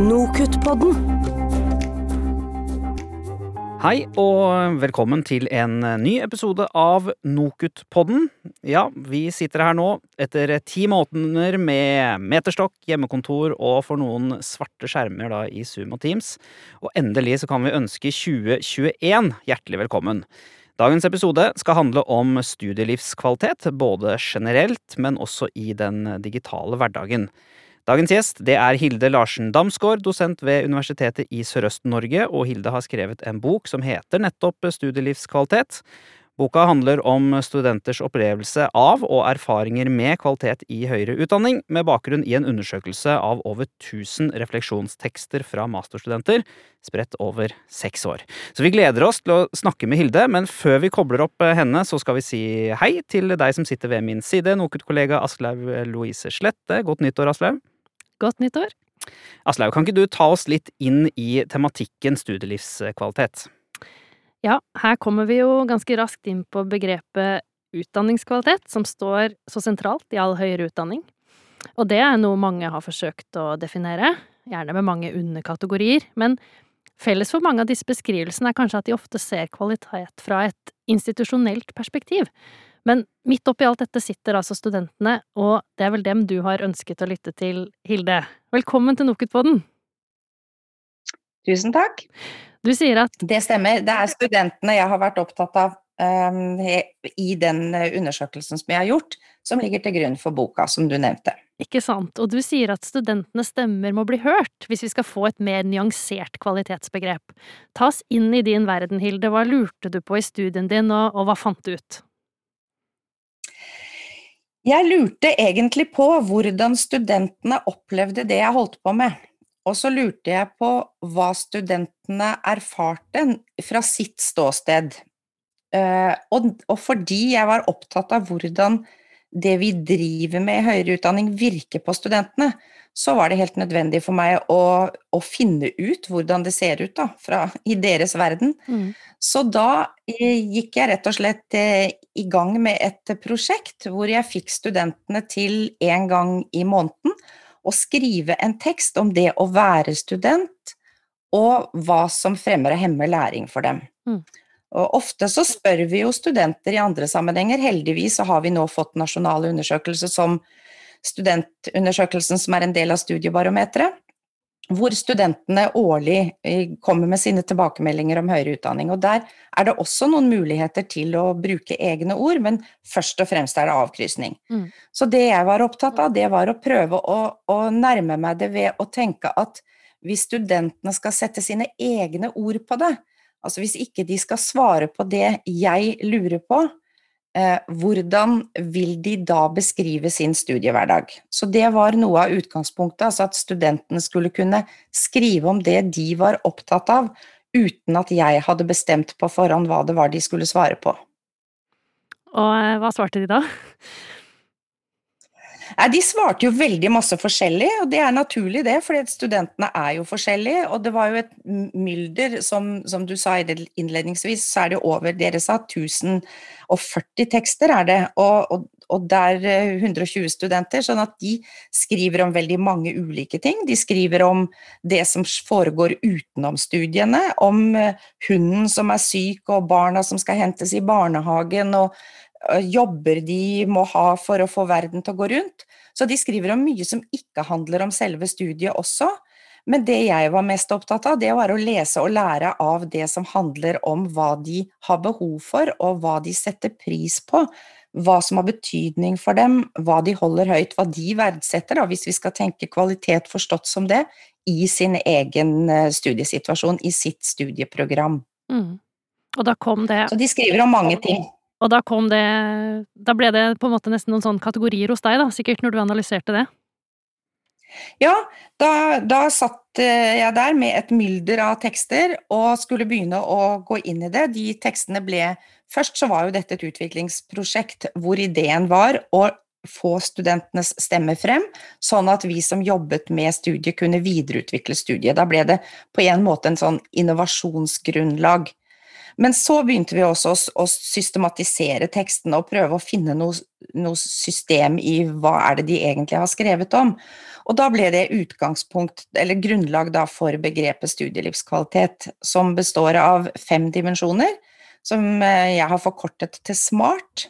Nokutt-podden. Hei og velkommen til en ny episode av Nokutt-podden. Ja, vi sitter her nå etter ti måneder med meterstokk, hjemmekontor og for noen svarte skjermer da i Zoom og Teams. Og endelig så kan vi ønske 2021 hjertelig velkommen. Dagens episode skal handle om studielivskvalitet, både generelt, men også i den digitale hverdagen. Dagens gjest det er Hilde Larsen Damsgaard, dosent ved Universitetet i Sørøst-Norge, og Hilde har skrevet en bok som heter nettopp Studielivskvalitet. Boka handler om studenters opplevelse av og erfaringer med kvalitet i høyere utdanning, med bakgrunn i en undersøkelse av over 1000 refleksjonstekster fra masterstudenter, spredt over seks år. Så vi gleder oss til å snakke med Hilde, men før vi kobler opp henne, så skal vi si hei til deg som sitter ved min side, NOKUT-kollega Aslaug Louise Slette. Godt nyttår, Aslaug. Godt nyttår. Aslaug, kan ikke du ta oss litt inn i tematikken studielivskvalitet? Ja, her kommer vi jo ganske raskt inn på begrepet utdanningskvalitet, som står så sentralt i all høyere utdanning. Og det er noe mange har forsøkt å definere, gjerne med mange underkategorier, men felles for mange av disse beskrivelsene er kanskje at de ofte ser kvalitet fra et institusjonelt perspektiv. Men midt oppi alt dette sitter altså studentene, og det er vel dem du har ønsket å lytte til, Hilde. Velkommen til NOKUT-podden! Tusen takk. Du sier at Det stemmer. Det er studentene jeg har vært opptatt av um, i den undersøkelsen som jeg har gjort, som ligger til grunn for boka, som du nevnte. Ikke sant. Og du sier at studentenes stemmer må bli hørt hvis vi skal få et mer nyansert kvalitetsbegrep. Ta oss inn i din verden, Hilde. Hva lurte du på i studien din, og, og hva fant du ut? Jeg lurte egentlig på hvordan studentene opplevde det jeg holdt på med. Og så lurte jeg på hva studentene erfarte fra sitt ståsted. Og, og, fordi jeg var opptatt av hvordan det vi driver med i høyere utdanning virker på studentene, så var det helt nødvendig for meg å, å finne ut hvordan det ser ut da, fra, i deres verden. Mm. Så da eh, gikk jeg rett og slett eh, i gang med et prosjekt hvor jeg fikk studentene til en gang i måneden å skrive en tekst om det å være student, og hva som fremmer og hemmer læring for dem. Mm. Og ofte så spør vi jo studenter i andre sammenhenger. Heldigvis så har vi nå fått nasjonale undersøkelser som studentundersøkelsen som er en del av studiebarometeret hvor studentene årlig eh, kommer med sine tilbakemeldinger om høyere utdanning. Og Der er det også noen muligheter til å bruke egne ord, men først og fremst er det avkrysning. Mm. Så det jeg var opptatt av, det var å prøve å, å, nærme meg det ved å tenke at hvis studentene skal sette sine egne ord på det, altså hvis ikke de skal svare på det jeg lurer på, eh, hvordan vil de da beskrive sin studiehverdag? Så det var noe av utgangspunktet, altså at studentene skulle kunne skrive om det de var opptatt av, uten at jeg hadde bestemt på forhånd hva det var de skulle svare på. Og eh, hva svarte de da? Nei, De svarte jo veldig masse forskjellig, og det er naturlig det, fordi studentene er jo forskjellige. Og det var jo et mylder, som, som du sa innledningsvis, så er det over dere sa 1040 tekster er det, og, og, og der 120 eh, studenter, sånn at de skriver om veldig mange ulike ting. De skriver om det som foregår utenom studiene, om eh, hunden som er syk og barna som skal hentes i barnehagen, og jobber de må ha for å få verden til å gå rundt. Så de skriver om mye som ikke handler om selve studiet også. Men det jeg var mest opptatt av, det var å lese og lære av det som handler om hva de har behov for, og hva de setter pris på. Hva som har betydning for dem, hva de holder høyt, hva de verdsetter, da, hvis vi skal tenke kvalitet forstått som det, i sin egen eh, studiesituasjon, i sitt studieprogram. Mm. Og da kom det Så de skriver om mange ting. Og da kom det Da ble det på en måte nesten noen sånne kategorier hos deg, da, sikkert, når du analyserte det? Ja, da, da satt jeg der med et mylder av tekster og skulle begynne å gå inn i det. De tekstene ble Først så var jo dette et utviklingsprosjekt hvor ideen var å få studentenes stemme frem, sånn at vi som jobbet med studiet, kunne videreutvikle studiet. Da ble det på en måte en sånn innovasjonsgrunnlag. Men så begynte vi også å, systematisere tekstene og prøve å finne noe, noe, system i hva er det de egentlig har skrevet om. Og da ble det utgangspunkt, eller grunnlag da, for begrepet studielivskvalitet, som består av fem dimensjoner, som eh, jeg har forkortet til SMART.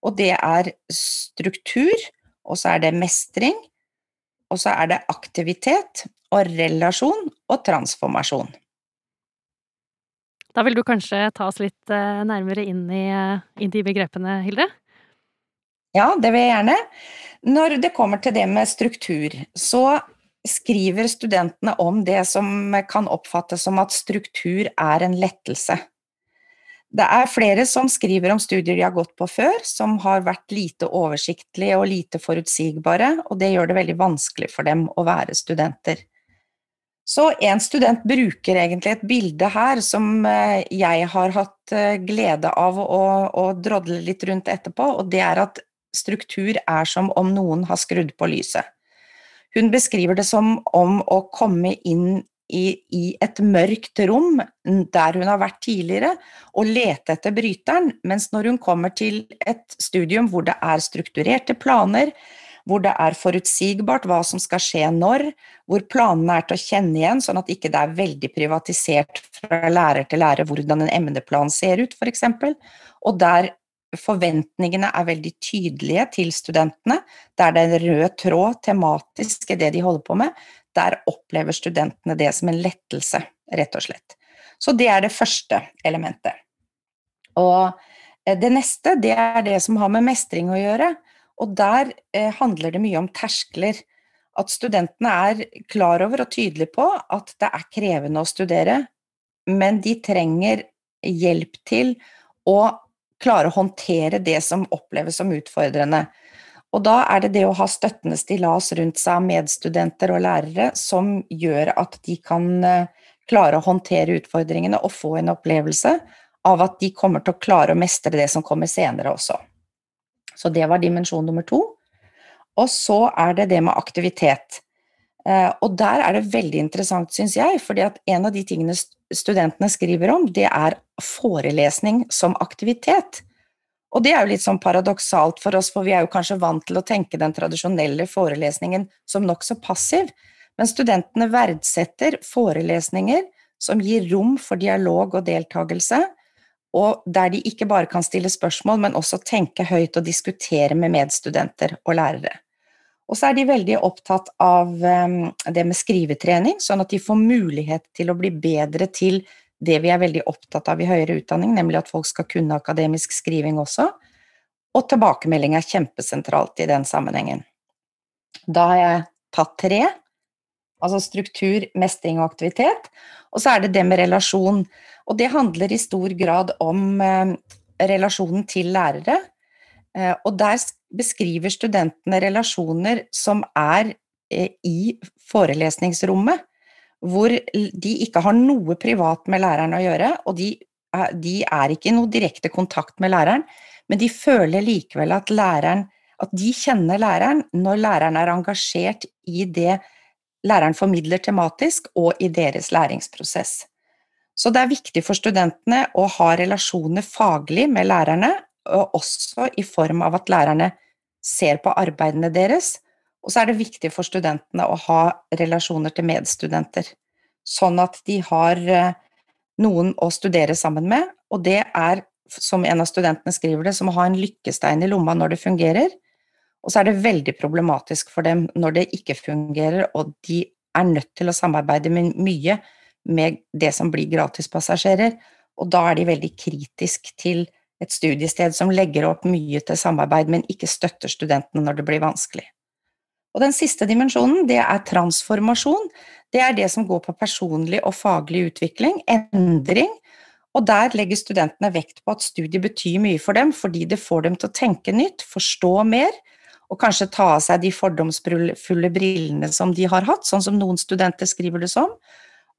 Og det er struktur, og så er det mestring, og så er det aktivitet og relasjon og transformasjon. Da vil du kanskje ta oss litt eh, nærmere inn i, eh, i de begrepene, Hilde? Ja, det vil jeg gjerne. Når det kommer til det med struktur, så skriver studentene om det som kan oppfattes som at struktur er en lettelse. Det er flere som skriver om studier de har gått på før, som har vært lite oversiktlige og lite forutsigbare, og det gjør det veldig vanskelig for dem å være studenter. Så en student bruker egentlig et bilde her som eh, jeg har hatt eh, glede av å, å drodle litt rundt etterpå, og det er at struktur er som om noen har skrudd på lyset. Hun beskriver det som om å komme inn i, i, et mørkt rom der hun har vært tidligere, og lete etter bryteren, mens når hun kommer til et studium hvor det er strukturerte planer, hvor det er forutsigbart hva som skal skje når, hvor planene er til å kjenne igjen, sånn at det ikke er veldig privatisert fra lærer til lærer hvordan en emneplan ser ut, f.eks., og der forventningene er veldig tydelige til studentene, der det er en rød tråd tematisk i det de holder på med, der opplever studentene det som en lettelse, rett og slett. Så det er det første elementet. Og eh, det neste, det er det som har med mestring å gjøre. Og der eh, handler det mye om terskler. At studentene er klar over og tydelige på at det er krevende å studere, men de trenger hjelp til å klare å håndtere det som oppleves som utfordrende. Og da er det det å ha støttende stillas rundt seg av medstudenter og lærere som gjør at de kan eh, klare å håndtere utfordringene og få en opplevelse av at de kommer til å klare å mestre det som kommer senere også. Så det var dimensjon nummer to. Og så er det det med aktivitet. Eh, og der er det veldig interessant, syns jeg, fordi at en av de tingene studentene skriver om, det er forelesning som aktivitet. Og det er jo litt sånn paradoksalt for oss, for vi er jo kanskje vant til å tenke den tradisjonelle forelesningen som nokså passiv, men studentene verdsetter forelesninger som gir rom for dialog og deltakelse, og der de ikke bare kan stille spørsmål, men også tenke høyt og diskutere med medstudenter og lærere. Og så er de veldig opptatt av ehm, det med skrivetrening, sånn at de får mulighet til å bli bedre til det vi er veldig opptatt av i høyere utdanning, nemlig at folk skal kunne akademisk skriving også. Og tilbakemelding er kjempesentralt i den sammenhengen. Da har jeg tatt tre, altså struktur, mestring og aktivitet. Og så er det det med relasjon. Og det handler i stor grad om eh, relasjonen til lærere. Eh, og der beskriver studentene relasjoner som er eh, i forelesningsrommet hvor de ikke har noe privat med læreren å gjøre, og de, de er ikke i noe direkte kontakt med læreren, men de føler likevel at læreren at de kjenner læreren når læreren er engasjert i det læreren formidler tematisk, og i deres læringsprosess. Så det er viktig for studentene å ha relasjoner faglig med lærerne, og også i form av at lærerne ser på arbeidene deres, og så er det viktig for studentene å ha relasjoner til medstudenter, sånn at de har eh, noen å studere sammen med, og det er, som en av studentene skriver det, som å ha en lykkestein i lomma når det fungerer. Og så er det veldig problematisk for dem når det ikke fungerer, og de er nødt til å samarbeide med mye med det som blir gratispassasjerer, og da er de veldig kritisk til et studiested som legger opp mye til samarbeid, men ikke støtter studentene når det blir vanskelig. Og den siste dimensjonen, det er transformasjon. Det er det som går på personlig og faglig utvikling, endring. Og der legger studentene vekt på at studiet betyr mye for dem, fordi det får dem til å tenke nytt, forstå mer, og kanskje ta av seg de fordomsfulle brillene som de har hatt, sånn som noen studenter skriver det som.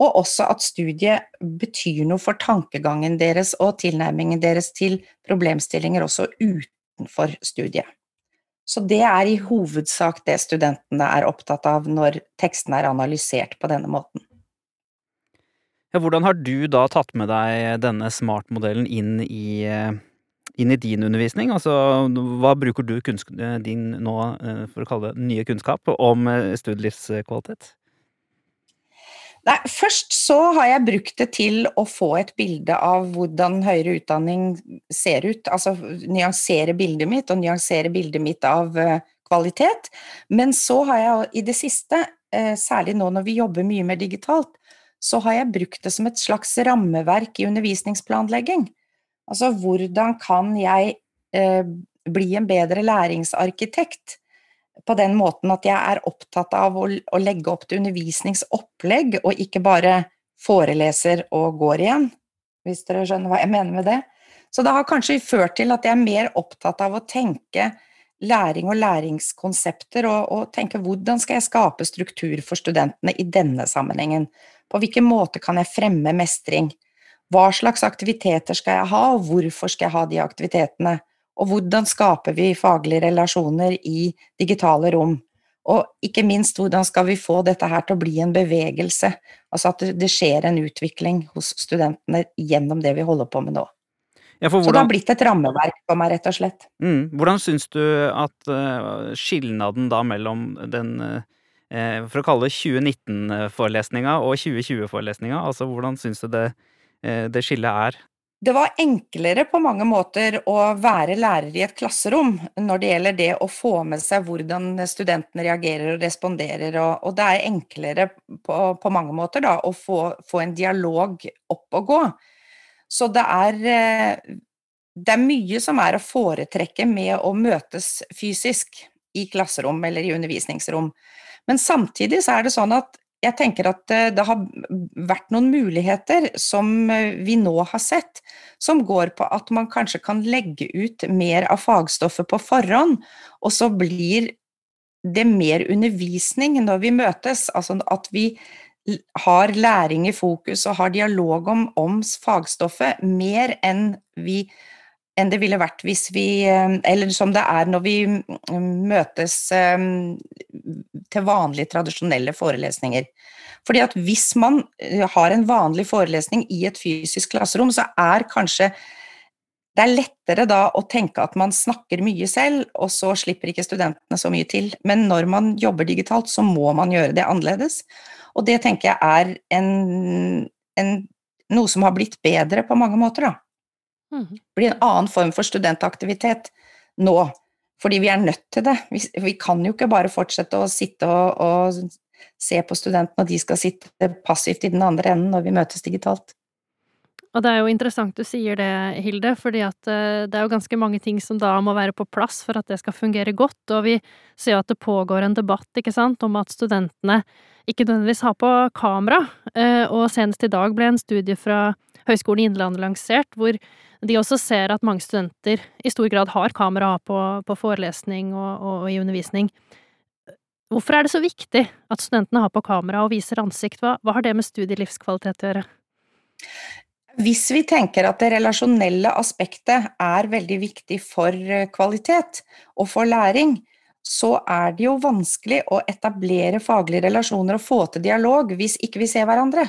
Og også at studiet betyr noe for tankegangen deres og tilnærmingen deres til problemstillinger også utenfor studiet. Så det er i hovedsak det studentene er opptatt av når tekstene er analysert på denne måten. Ja, hvordan har du da tatt med deg denne smart-modellen inn i eh, inn i din undervisning? Altså, hva bruker du din nå, eh, for å kalle det, nye kunnskap om eh, studielivskvalitet? Nei, først så har jeg brukt det til å få et bilde av hvordan høyere utdanning ser ut. Altså nyansere bildet mitt, og nyansere bildet mitt av eh, kvalitet. Men så har jeg i det siste, særlig nå når vi jobber mye mer digitalt, så har jeg brukt det som et slags rammeverk i undervisningsplanlegging. Altså hvordan kan jeg eh, bli en bedre læringsarkitekt? På den måten at jeg er opptatt av å, å legge opp til undervisningsopplegg, og ikke bare foreleser og går igjen, hvis dere skjønner hva jeg mener med det. Så det har kanskje ført til at jeg er mer opptatt av å tenke læring og læringskonsepter, og, og, tenke hvordan skal jeg skape struktur for studentene i denne sammenhengen? På hvilken måte kan jeg fremme mestring? Hva slags aktiviteter skal jeg ha, og hvorfor skal jeg ha de aktivitetene? Og hvordan skaper vi faglige relasjoner i digitale rom? Og ikke minst, hvordan skal vi få dette her til å bli en bevegelse? Altså at det skjer en utvikling hos studentene gjennom det vi holder på med nå. Ja, hvordan... Så det har blitt et rammeverk for meg, rett og slett. Mm. Hvordan syns du at uh, skilnaden da mellom den uh, for å kalle det 2019-forelesninga og 2020-forelesninga, altså hvordan syns du det Eh, det skillet er? Det var enklere på mange måter å være lærer i et klasserom når det gjelder det å få med seg hvordan studentene reagerer og responderer, og, og det er enklere på, på mange måter da, å få, få, en dialog opp og gå. Så det er, eh, det er mye som er å foretrekke med å møtes fysisk i klasserom eller i undervisningsrom. Men samtidig så er det sånn at jeg tenker at eh, det har vært noen muligheter som eh, vi nå har sett, som går på at man kanskje kan legge ut mer av fagstoffet på forhånd, og så blir det mer undervisning når vi møtes. Altså at vi har læring i fokus og har dialog om, om fagstoffet mer enn vi enn det ville vært hvis vi eh, Eller som det er når vi mm, møtes eh, til vanlige, tradisjonelle forelesninger. Fordi at hvis man eh, har en vanlig forelesning i et fysisk klasserom, så er kanskje det er lettere da å tenke at man snakker mye selv, og så slipper ikke studentene så mye til. Men når man jobber digitalt, så må man gjøre det annerledes. Og det tenker jeg er en, en, noe som har blitt bedre på mange måter, da. Mhm. blir en annen form for studentaktivitet nå, fordi vi er nødt til det. Vi, vi kan jo ikke bare fortsette å sitte og, og se på studentene, og de skal sitte passivt i den andre enden når vi møtes digitalt. Og det er jo interessant du sier det, Hilde, fordi at eh, det er jo ganske mange ting som da må være på plass for at det skal fungere godt, og vi ser jo at det pågår en debatt, ikke sant, om at studentene ikke nødvendigvis har på kamera, eh, og senest i dag ble en studie fra Høgskolen i Innlandet lansert, hvor de også ser at mange studenter i stor grad har kamera på, på forelesning og, og, i undervisning. Hvorfor er det så viktig at studentene har på kamera og viser ansikt? Hva, hva har det med studielivskvalitet å gjøre? Hvis vi tenker at det relasjonelle aspektet er veldig viktig for eh, kvalitet og for læring, så er det jo vanskelig å etablere faglige relasjoner og få til dialog hvis ikke vi ser hverandre.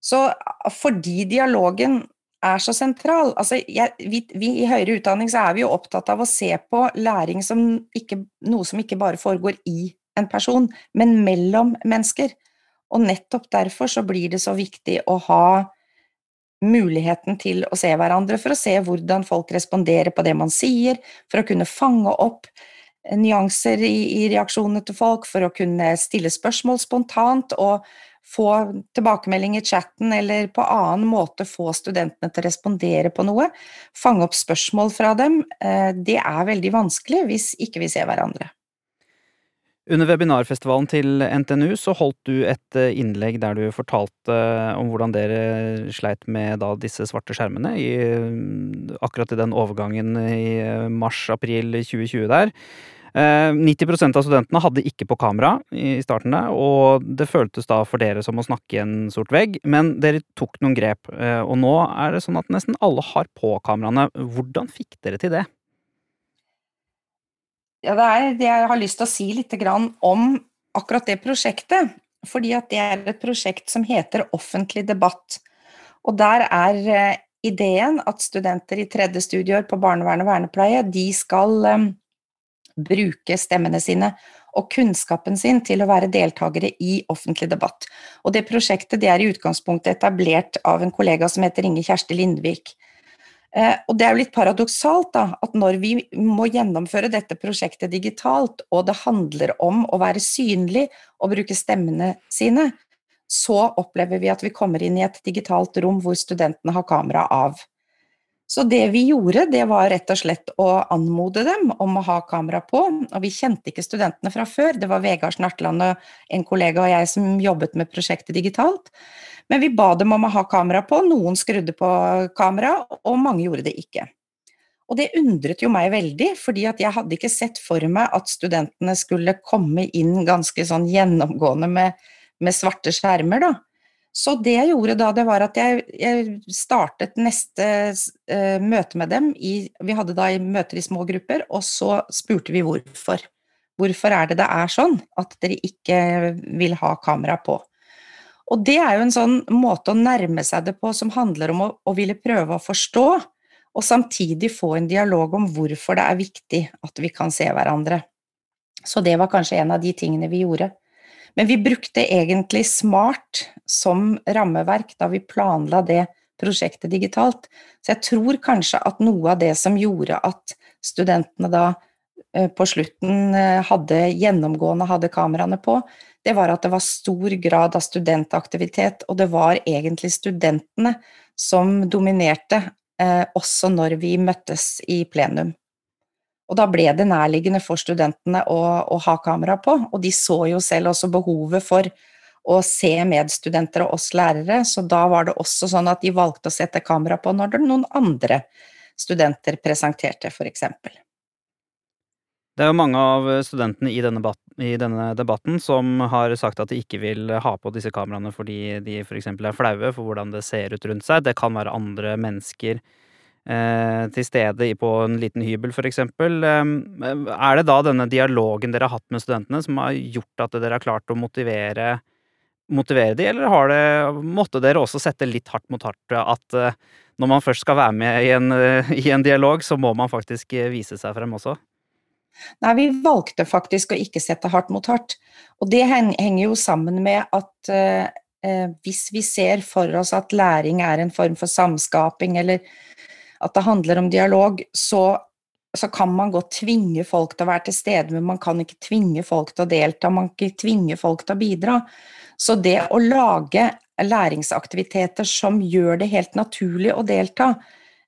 Så fordi dialogen er så sentral. Altså, jeg, vi, vi, I høyere utdanning så er vi jo opptatt av å se på læring som ikke, noe som ikke bare foregår i en person, men mellom mennesker. Og nettopp derfor så blir det så viktig å ha muligheten til å se hverandre, for å se hvordan folk responderer på det man sier, for å kunne fange opp nyanser i, i reaksjonene til folk, for å kunne stille spørsmål spontant og få tilbakemelding i chatten eller på annen måte få studentene til å respondere på noe, fange opp spørsmål fra dem, eh, det er veldig vanskelig hvis ikke vi ser hverandre. Under webinarfestivalen til NTNU så holdt du et eh, innlegg der du fortalte eh, om hvordan dere sleit med da disse svarte skjermene i, akkurat i den overgangen i mars-april 2020 der. 90 eh, av studentene hadde ikke på kamera i starten og det føltes da for dere som å snakke i en sort vegg, men dere tok noen grep. Eh, og nå er det sånn at nesten alle har på kameraene. Hvordan fikk dere til det? Ja, det er det jeg har lyst til å si litt om akkurat det prosjektet. fordi at det er et prosjekt som heter Offentlig debatt. Og der er eh, ideen at studenter i tredje studieår på barnevern og vernepleie, de skal bruke stemmene sine og kunnskapen sin til å være deltakere i offentlig debatt. Og det prosjektet det er i utgangspunktet etablert av en kollega som heter Inge Kjersti Lindvik. Eh, og det er jo litt paradoksalt da, at når vi må gjennomføre dette prosjektet digitalt, og det handler om å være synlig og bruke stemmene sine, så opplever vi at vi kommer inn i et digitalt rom hvor studentene har kamera av. Så det vi gjorde, det var rett og slett å anmode dem om å ha kamera på. Og vi kjente ikke studentene fra før, det var Vegard Snartland og en kollega og jeg som jobbet med prosjektet digitalt. Men vi ba dem om å ha kamera på, noen skrudde på kamera, og mange gjorde det ikke. Og det undret jo meg veldig, fordi jeg hadde ikke sett for meg at studentene skulle komme inn ganske sånn gjennomgående med, med svarte skjermer, da. Så det jeg gjorde da, det var at jeg, jeg startet neste uh, møte med dem i Vi hadde da møter i små grupper, og så spurte vi hvorfor. Hvorfor er det det er sånn at dere ikke vil ha kamera på? Og det er jo en sånn måte å nærme seg det på som handler om å, å ville prøve å forstå, og samtidig få en dialog om hvorfor det er viktig at vi kan se hverandre. Så det var kanskje en av de tingene vi gjorde. Men vi brukte egentlig smart som rammeverk da vi planla det prosjektet digitalt. Så jeg tror kanskje at noe av det som gjorde at studentene da eh, på slutten eh, hadde gjennomgående hadde kameraene på, det var at det var stor grad av studentaktivitet, og det var egentlig studentene som dominerte, eh, også når vi møttes i plenum. Og da ble det nærliggende for studentene å, å, ha kamera på, og de så jo selv også behovet for å se medstudenter og oss lærere, så da var det også sånn at de valgte å sette kamera på når noen andre studenter presenterte, f.eks. Det er jo mange av studentene i denne, i denne, debatten som har sagt at de ikke vil ha på disse kameraene fordi de f.eks. er flaue for hvordan det ser ut rundt seg. Det kan være andre mennesker til stede på en liten hybel, f.eks. Eh, er det da denne dialogen dere har hatt med studentene som har gjort at dere har klart å motivere, motivere de, eller har det, måtte dere også sette litt hardt mot hardt at eh, når man først skal være med i en, i en dialog, så må man faktisk vise seg frem også? Nei, vi valgte faktisk å ikke sette hardt mot hardt. Og det henger jo sammen med at eh, eh, hvis vi ser for oss at læring er en form for samskaping, eller at det handler om dialog, så, så, kan man godt tvinge folk til å være til stede, men man kan ikke tvinge folk til å delta, man kan ikke tvinge folk til å bidra. Så det å lage læringsaktiviteter som gjør det helt naturlig å delta,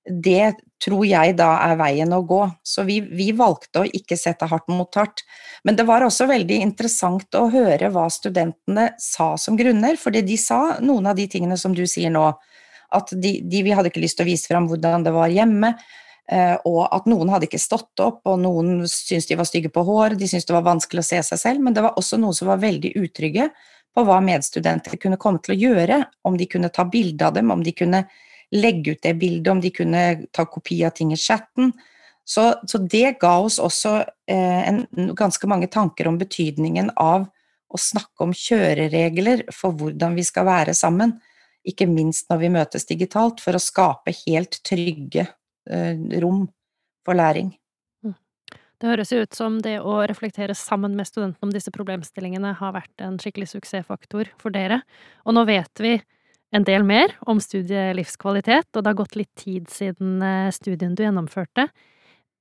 det tror jeg da er veien å gå. Så vi, vi, valgte å ikke sette hardt mot hardt. Men det var også veldig interessant å høre hva studentene sa som grunner, fordi de sa noen av de tingene som du sier nå. At de, de vi hadde ikke lyst til å vise fram hvordan det var hjemme, eh, og at noen hadde ikke stått opp, og noen syntes de var stygge på hår, de syntes det var vanskelig å se seg selv, men det var også noen som var veldig utrygge på hva medstudenter kunne komme til å gjøre, om de kunne ta bilde av dem, om de kunne legge ut det bildet, om de kunne ta kopi av ting i chatten. Så, så det ga oss også eh, en, ganske mange tanker om betydningen av å snakke om kjøreregler for hvordan vi skal være sammen, ikke minst når vi møtes digitalt, for å skape helt trygge eh, rom for læring. Mm. Det høres ut som det å reflektere sammen med studentene om disse problemstillingene har vært en skikkelig suksessfaktor for dere. Og nå vet vi en del mer om studielivskvalitet, og det har gått litt tid siden eh, studien du gjennomførte.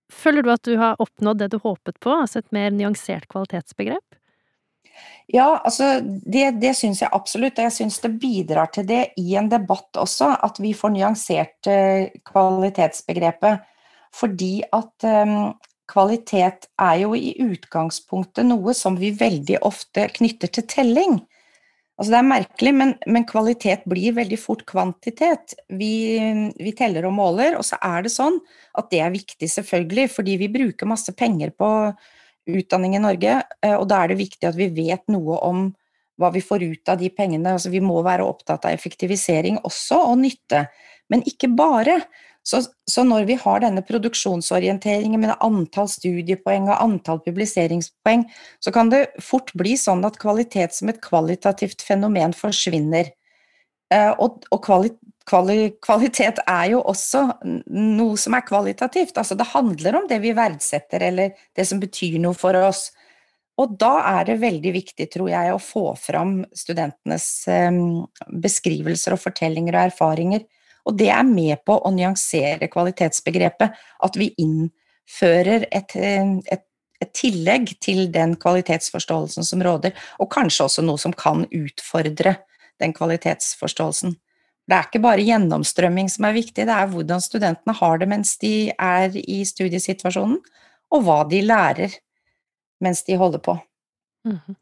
Føler du at du har oppnådd det du håpet på, altså et mer nyansert kvalitetsbegrep? Ja, altså det, det syns jeg absolutt, og jeg syns det bidrar til det i en debatt også, at vi får nyansert uh, kvalitetsbegrepet. Fordi at um, kvalitet er jo i utgangspunktet noe som vi veldig ofte knytter til telling. Altså det er merkelig, men, men, kvalitet blir veldig fort kvantitet. Vi, vi, teller og måler, og så er det sånn at det er viktig, selvfølgelig, fordi vi bruker masse penger på utdanning i Norge, eh, og da er det viktig at vi vet noe om hva vi får ut av de pengene. Altså vi må være opptatt av effektivisering også, og nytte, men ikke bare. Så, så, når vi har denne produksjonsorienteringen med antall studiepoeng og antall publiseringspoeng, så kan det fort bli sånn at kvalitet som et kvalitativt fenomen forsvinner. Eh, og, og kvalitet er jo også noe som er kvalitativt. Altså det handler om det vi verdsetter, eller det som betyr noe for oss. Og da er det veldig viktig, tror jeg, å få fram studentenes eh, beskrivelser og fortellinger og erfaringer og det er med på å nyansere kvalitetsbegrepet, at vi innfører et, et, et tillegg til den kvalitetsforståelsen som råder, og kanskje også noe som kan utfordre den kvalitetsforståelsen. Det er ikke bare gjennomstrømming som er viktig, det er hvordan studentene har det mens de er i studiesituasjonen, og hva de lærer mens de holder på. Mm -hmm.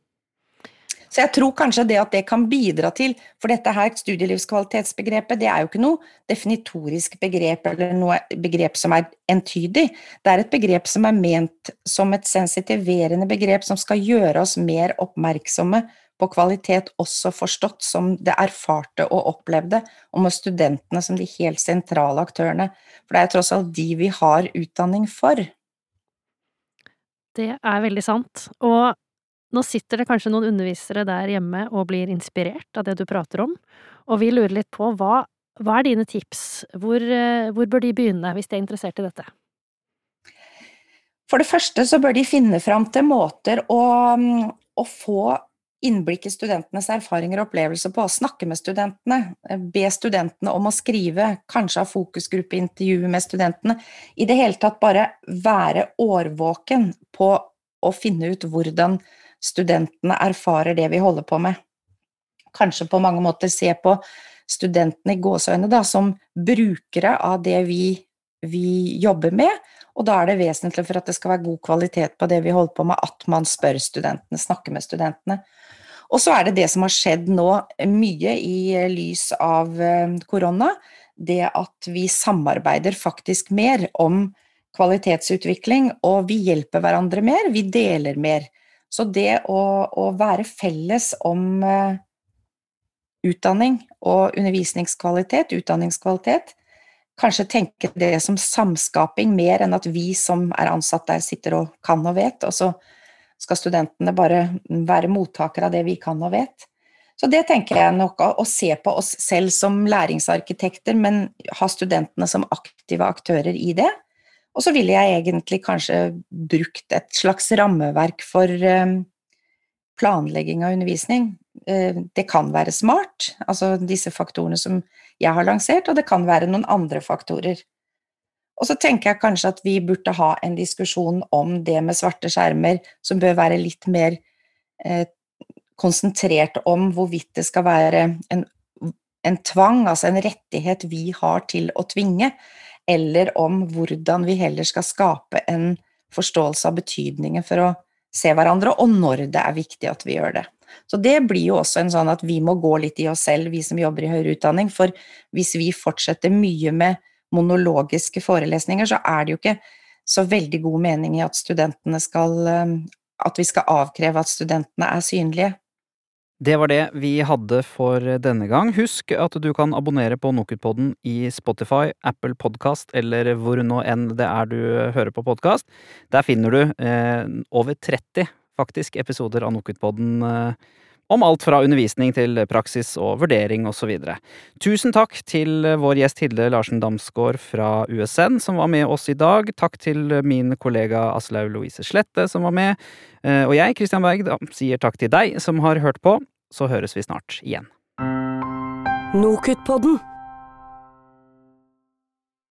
Så jeg tror kanskje det at det kan bidra til For dette her studielivskvalitetsbegrepet, det er jo ikke noe definitorisk begrep eller noe begrep som er entydig. Det er et begrep som er ment som et sensitiverende begrep som skal gjøre oss mer oppmerksomme på kvalitet, også forstått som det erfarte og opplevde, og med studentene som de helt sentrale aktørene. For det er tross alt de vi har utdanning for. Det er veldig sant. Og nå sitter det kanskje noen undervisere der hjemme og blir inspirert av det du prater om, og vi lurer litt på hva, hva er dine tips, hvor, eh, hvor bør de begynne hvis de er interessert i dette? For det første så bør de finne fram til måter å, å få innblikk i studentenes erfaringer og opplevelser på, snakke med studentene, be studentene om å skrive, kanskje ha fokusgruppeintervjuer med studentene, i det hele tatt bare være årvåken på å finne ut hvordan studentene erfarer det vi holder på med. Kanskje på mange måter se på studentene i gåseøyne da, som brukere av det vi, vi jobber med, og da er det vesentlig for at det skal være god kvalitet på det vi holder på med, at man spør studentene, snakker med studentene. Og så er det det som har skjedd nå, mye i lys av eh, korona, det at vi samarbeider faktisk mer om kvalitetsutvikling, og vi hjelper hverandre mer, vi deler mer. Så det å, å være felles om utdanning og undervisningskvalitet, utdanningskvalitet, kanskje tenke det som samskaping mer enn at vi som er ansatt der, sitter og kan og vet, og så skal studentene bare være mottakere av det vi kan og vet. Så det tenker jeg nok å, se på oss selv som læringsarkitekter, men ha studentene som aktive aktører i det. Og så ville jeg egentlig kanskje brukt et slags rammeverk for eh, planlegging av undervisning. Eh, det kan være smart, altså disse faktorene som jeg har lansert, og det kan være noen andre faktorer. Og så tenker jeg kanskje at vi burde ha en diskusjon om det med svarte skjermer, som bør være litt mer eh, konsentrert om hvorvidt det skal være en, en tvang, altså en rettighet vi har til å tvinge, eller om hvordan vi heller skal skape en forståelse av betydningen for å se hverandre, og når det er viktig at vi gjør det. Så det blir jo også en sånn at vi må gå litt i oss selv, vi som jobber i høyere utdanning, for hvis vi fortsetter mye med monologiske forelesninger, så er det jo ikke så veldig god mening i at studentene skal At vi skal avkreve at studentene er synlige. Det var det vi hadde for denne gang. Husk at du kan abonnere på Nokutpodden i Spotify, Apple Podkast eller hvor nå enn det er du hører på podkast. Der finner du eh, over 30 faktisk episoder av Nokutpodden eh, om alt fra undervisning til praksis og vurdering osv. Tusen takk til vår gjest Hilde Larsen Damsgaard fra USN som var med oss i dag. Takk til min kollega Aslaug Louise Slette som var med. Eh, og jeg, Christian Berg, sier takk til deg som har hørt på. Så høres vi snart igjen. Nokutpodden.